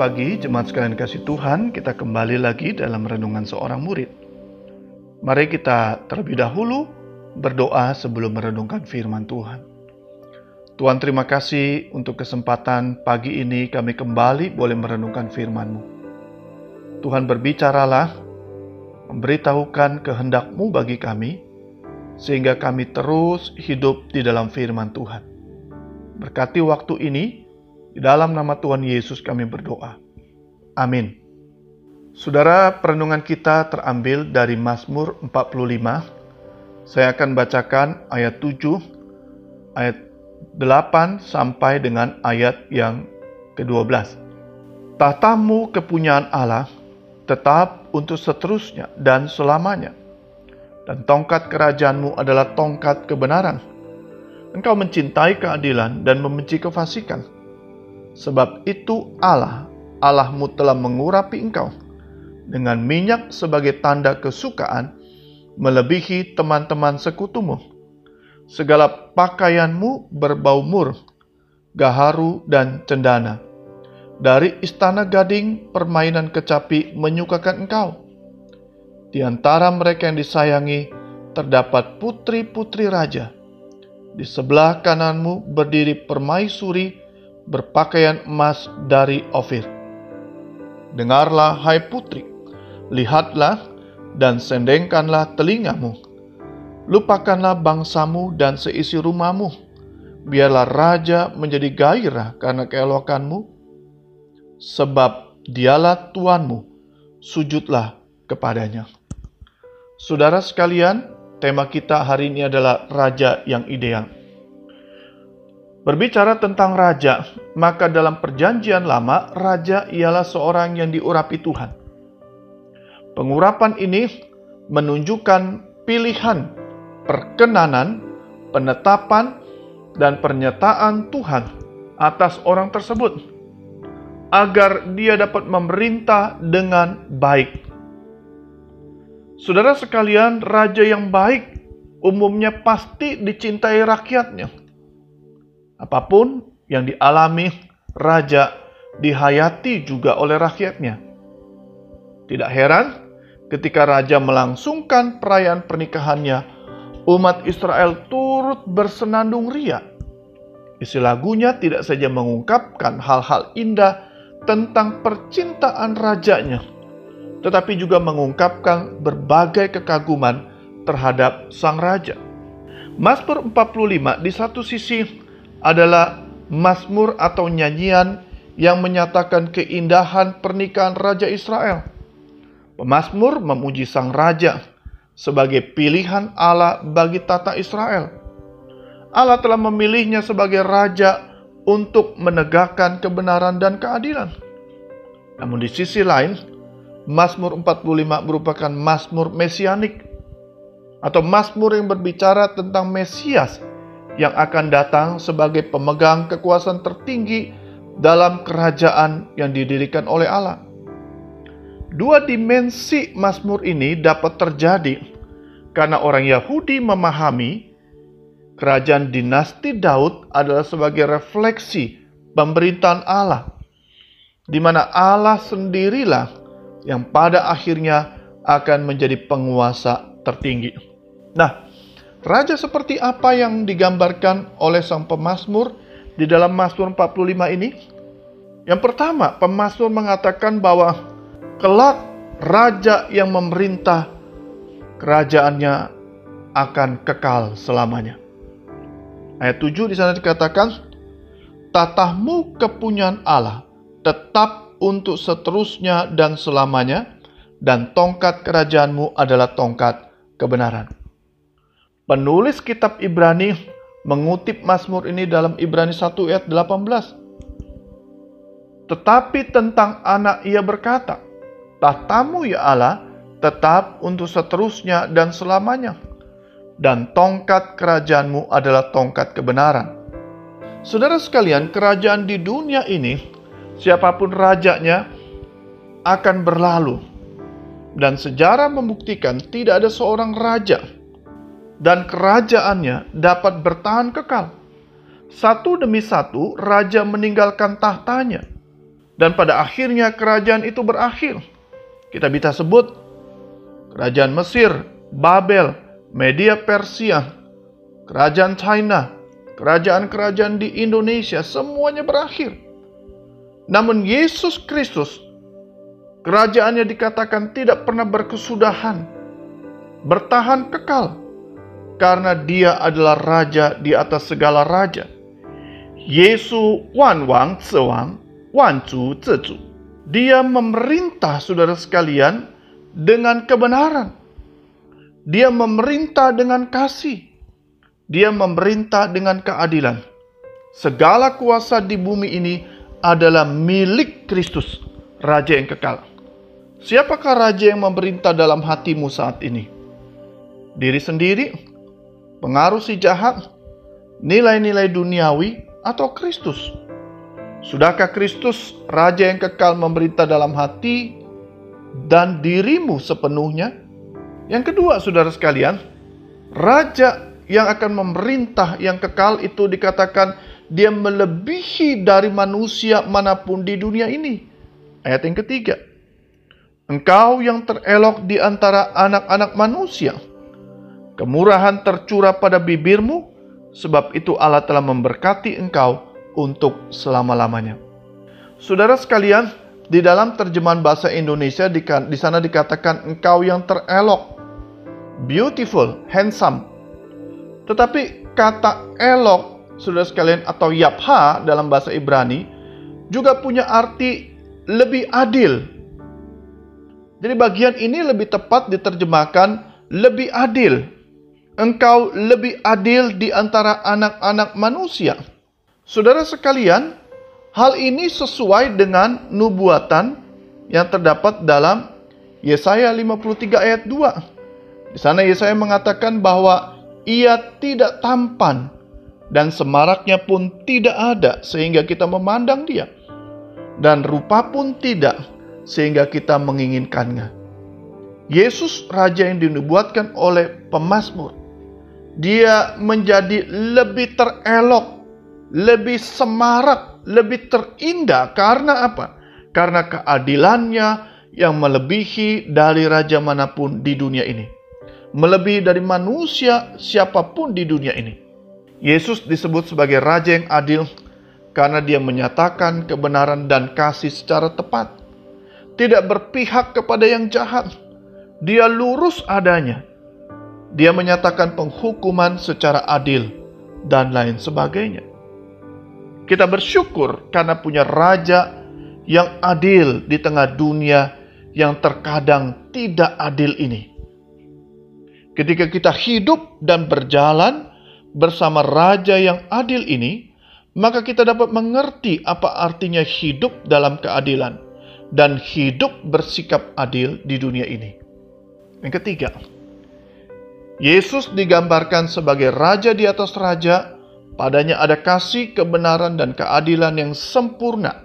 Pagi, jemaat sekalian kasih Tuhan. Kita kembali lagi dalam renungan seorang murid. Mari kita terlebih dahulu berdoa sebelum merenungkan firman Tuhan. Tuhan terima kasih untuk kesempatan pagi ini kami kembali boleh merenungkan firman-Mu. Tuhan berbicaralah, memberitahukan kehendak-Mu bagi kami, sehingga kami terus hidup di dalam firman Tuhan. Berkati waktu ini, di dalam nama Tuhan Yesus kami berdoa. Amin. Saudara, perenungan kita terambil dari Mazmur 45. Saya akan bacakan ayat 7, ayat 8 sampai dengan ayat yang ke-12. Tatamu kepunyaan Allah tetap untuk seterusnya dan selamanya. Dan tongkat kerajaanmu adalah tongkat kebenaran. Engkau mencintai keadilan dan membenci kefasikan Sebab itu Allah, Allahmu telah mengurapi engkau dengan minyak sebagai tanda kesukaan melebihi teman-teman sekutumu. Segala pakaianmu berbau mur, gaharu dan cendana. Dari istana gading permainan kecapi menyukakan engkau. Di antara mereka yang disayangi terdapat putri-putri raja. Di sebelah kananmu berdiri permaisuri berpakaian emas dari Ofir. Dengarlah, hai putri, lihatlah dan sendengkanlah telingamu. Lupakanlah bangsamu dan seisi rumahmu. Biarlah raja menjadi gairah karena keelokanmu, sebab dialah Tuanmu, sujudlah kepadanya. Saudara sekalian, tema kita hari ini adalah raja yang ideal. Berbicara tentang raja, maka dalam Perjanjian Lama, raja ialah seorang yang diurapi Tuhan. Pengurapan ini menunjukkan pilihan, perkenanan, penetapan, dan pernyataan Tuhan atas orang tersebut agar dia dapat memerintah dengan baik. Saudara sekalian, raja yang baik umumnya pasti dicintai rakyatnya Apa pun yang dialami raja dihayati juga oleh rakyatnya. Tidak heran ketika raja melangsungkan perayaan pernikahannya, umat Israel turut bersenandung ria. Isi lagunya tidak saja mengungkapkan hal-hal indah tentang percintaan rajanya, tetapi juga mengungkapkan berbagai kekaguman terhadap sang raja. Mazmur 45 di satu sisi adalah mazmur atau nyanyian yang menyatakan keindahan pernikahan Raja Israel. Pemazmur memuji sang raja sebagai pilihan Allah bagi tata Israel. Allah telah memilihnya sebagai raja untuk menegakkan kebenaran dan keadilan. Namun di sisi lain, Mazmur 45 merupakan mazmur mesianik atau mazmur yang berbicara tentang Mesias yang akan datang sebagai pemegang kekuasaan tertinggi dalam kerajaan yang didirikan oleh Allah. Dua dimensi Mazmur ini dapat terjadi karena orang Yahudi memahami kerajaan dinasti Daud adalah sebagai refleksi pemerintahan Allah, di mana Allah sendirilah yang pada akhirnya akan menjadi penguasa tertinggi. Nah, Raja seperti apa yang digambarkan oleh sang pemazmur di dalam Mazmur 45 ini? Yang pertama, pemazmur mengatakan bahwa kelak raja yang memerintah kerajaannya akan kekal selamanya. Ayat 7 di sana dikatakan, "Tatahmu kepunyaan Allah tetap untuk seterusnya dan selamanya, dan tongkat kerajaanmu adalah tongkat kebenaran." Penulis kitab Ibrani mengutip Mazmur ini dalam Ibrani 1 ayat 18. Tetapi tentang anak ia berkata, Tahtamu ya Allah tetap untuk seterusnya dan selamanya. Dan tongkat kerajaanmu adalah tongkat kebenaran. Saudara sekalian, kerajaan di dunia ini, siapa pun rajanya, akan berlalu. Dan sejarah membuktikan tidak ada seorang raja dan kerajaannya dapat bertahan kekal. Satu demi satu, raja meninggalkan tahtanya, Dan pada akhirnya kerajaan itu berakhir. Kita bisa sebut kerajaan Mesir, Babel, Media Persia, kerajaan China, kerajaan-kerajaan di Indonesia, semuanya berakhir. Namun Yesus Kristus, kerajaannya dikatakan tidak pernah berkesudahan, bertahan kekal, karena dia adalah raja di atas segala raja. Yesus Wan Wang Sewang, Wan Zu Zezu. Dia memerintah saudara sekalian dengan kebenaran. Dia memerintah dengan kasih. Dia memerintah dengan keadilan. Segala kuasa di bumi ini adalah milik Kristus, Raja yang kekal. Siapakah Raja yang memerintah dalam hatimu saat ini? Diri sendiri, pengaruh si jahat, nilai-nilai duniawi, atau Kristus? Sudahkah Kristus, Raja yang kekal memerintah dalam hati dan dirimu sepenuhnya? Yang kedua, saudara sekalian, Raja yang akan memerintah yang kekal itu dikatakan dia melebihi dari manusia mana pun di dunia ini. Ayat yang ketiga. Engkau yang terelok di antara anak-anak manusia. Kemurahan tercurah pada bibirmu, sebab itu Allah telah memberkati engkau untuk selama-lamanya. Saudara sekalian, di dalam terjemahan bahasa Indonesia di, sana dikatakan engkau yang terelok, beautiful, handsome, tetapi kata elok, saudara sekalian, atau yapha dalam bahasa Ibrani, juga punya arti lebih adil. Jadi bagian ini lebih tepat diterjemahkan lebih adil. Engkau lebih adil di antara anak-anak manusia. Saudara sekalian, hal ini sesuai dengan nubuatan yang terdapat dalam Yesaya 53 ayat 2. Di sana Yesaya mengatakan bahwa ia tidak tampan dan semaraknya pun tidak ada sehingga kita memandang dia dan rupa pun tidak sehingga kita menginginkannya. Yesus raja yang dinubuatkan oleh pemazmur dia menjadi lebih terelok, lebih semarak, lebih terindah karena apa? Karena keadilannya yang melebihi dari raja mana pun di dunia ini melebihi dari manusia siapa pun di dunia ini. Yesus disebut sebagai Raja yang adil karena dia menyatakan kebenaran dan kasih secara tepat. Tidak berpihak kepada yang jahat. Dia lurus adanya. Dia menyatakan penghukuman secara adil dan lain sebagainya. Kita bersyukur karena punya raja yang adil di tengah dunia yang terkadang tidak adil ini. Ketika kita hidup dan berjalan bersama Raja yang adil ini, maka kita dapat mengerti apa artinya hidup dalam keadilan dan hidup bersikap adil di dunia ini. Yang ketiga, Yesus digambarkan sebagai raja di atas raja, padanya ada kasih, kebenaran, dan keadilan yang sempurna.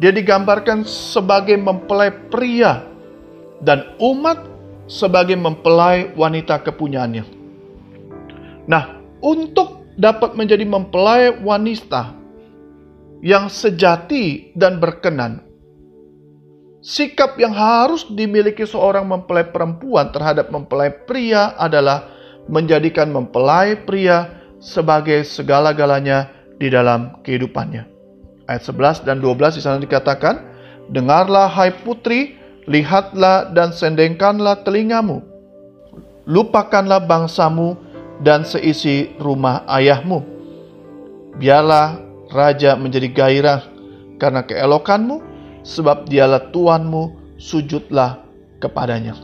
Dia digambarkan sebagai mempelai pria dan umat sebagai mempelai wanita kepunyaannya. Nah, untuk dapat menjadi mempelai wanita yang sejati dan berkenan, sikap yang harus dimiliki seorang mempelai perempuan terhadap mempelai pria adalah menjadikan mempelai pria sebagai segala-galanya di dalam kehidupannya. Ayat 11 dan 12 di sana dikatakan, Dengarlah hai putri, lihatlah dan sendengkanlah telingamu. Lupakanlah bangsamu dan seisi rumah ayahmu. Biarlah raja menjadi gairah karena keelokanmu, sebab dialah Tuanmu, sujudlah kepadanya.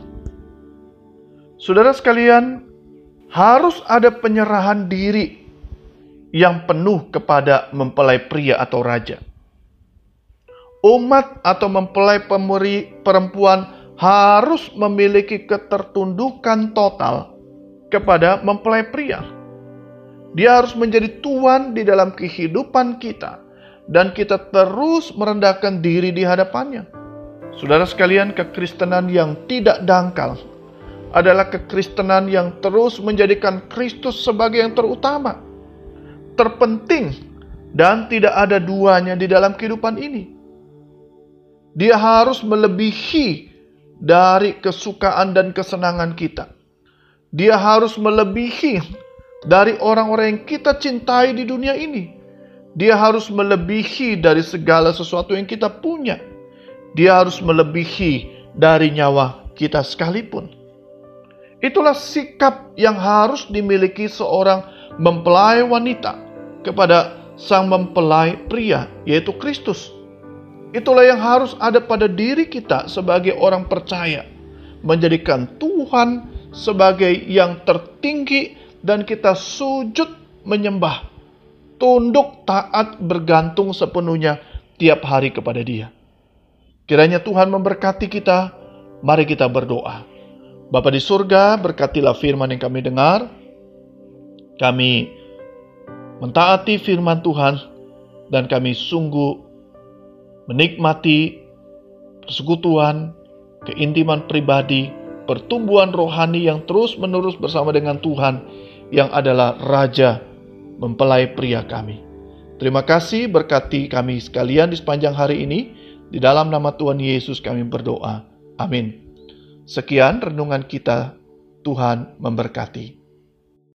Saudara sekalian, harus ada penyerahan diri yang penuh kepada mempelai pria atau raja umat atau mempelai pemuri perempuan harus memiliki ketertundukan total kepada mempelai pria. Dia harus menjadi tuan di dalam kehidupan kita dan kita terus merendahkan diri di hadapannya. Saudara sekalian, kekristenan yang tidak dangkal adalah kekristenan yang terus menjadikan Kristus sebagai yang terutama, terpenting, dan tidak ada duanya di dalam kehidupan ini. Dia harus melebihi dari kesukaan dan kesenangan kita. Dia harus melebihi dari orang-orang yang kita cintai di dunia ini. Dia harus melebihi dari segala sesuatu yang kita punya. Dia harus melebihi dari nyawa kita sekalipun. Itulah sikap yang harus dimiliki seorang mempelai wanita kepada sang mempelai pria, yaitu Kristus. Itulah yang harus ada pada diri kita sebagai orang percaya, menjadikan Tuhan sebagai yang tertinggi dan kita sujud menyembah, tunduk taat bergantung sepenuhnya tiap hari kepada Dia. Kiranya Tuhan memberkati kita, mari kita berdoa. Bapa di surga, berkatilah firman yang kami dengar. Kami mentaati firman Tuhan dan kami sungguh menikmati persekutuan, keintiman pribadi, pertumbuhan rohani yang terus-menerus bersama dengan Tuhan yang adalah Raja mempelai pria kami. Terima kasih berkati kami sekalian di sepanjang hari ini. Di dalam nama Tuhan Yesus kami berdoa. Amin. Sekian renungan kita. Tuhan memberkati.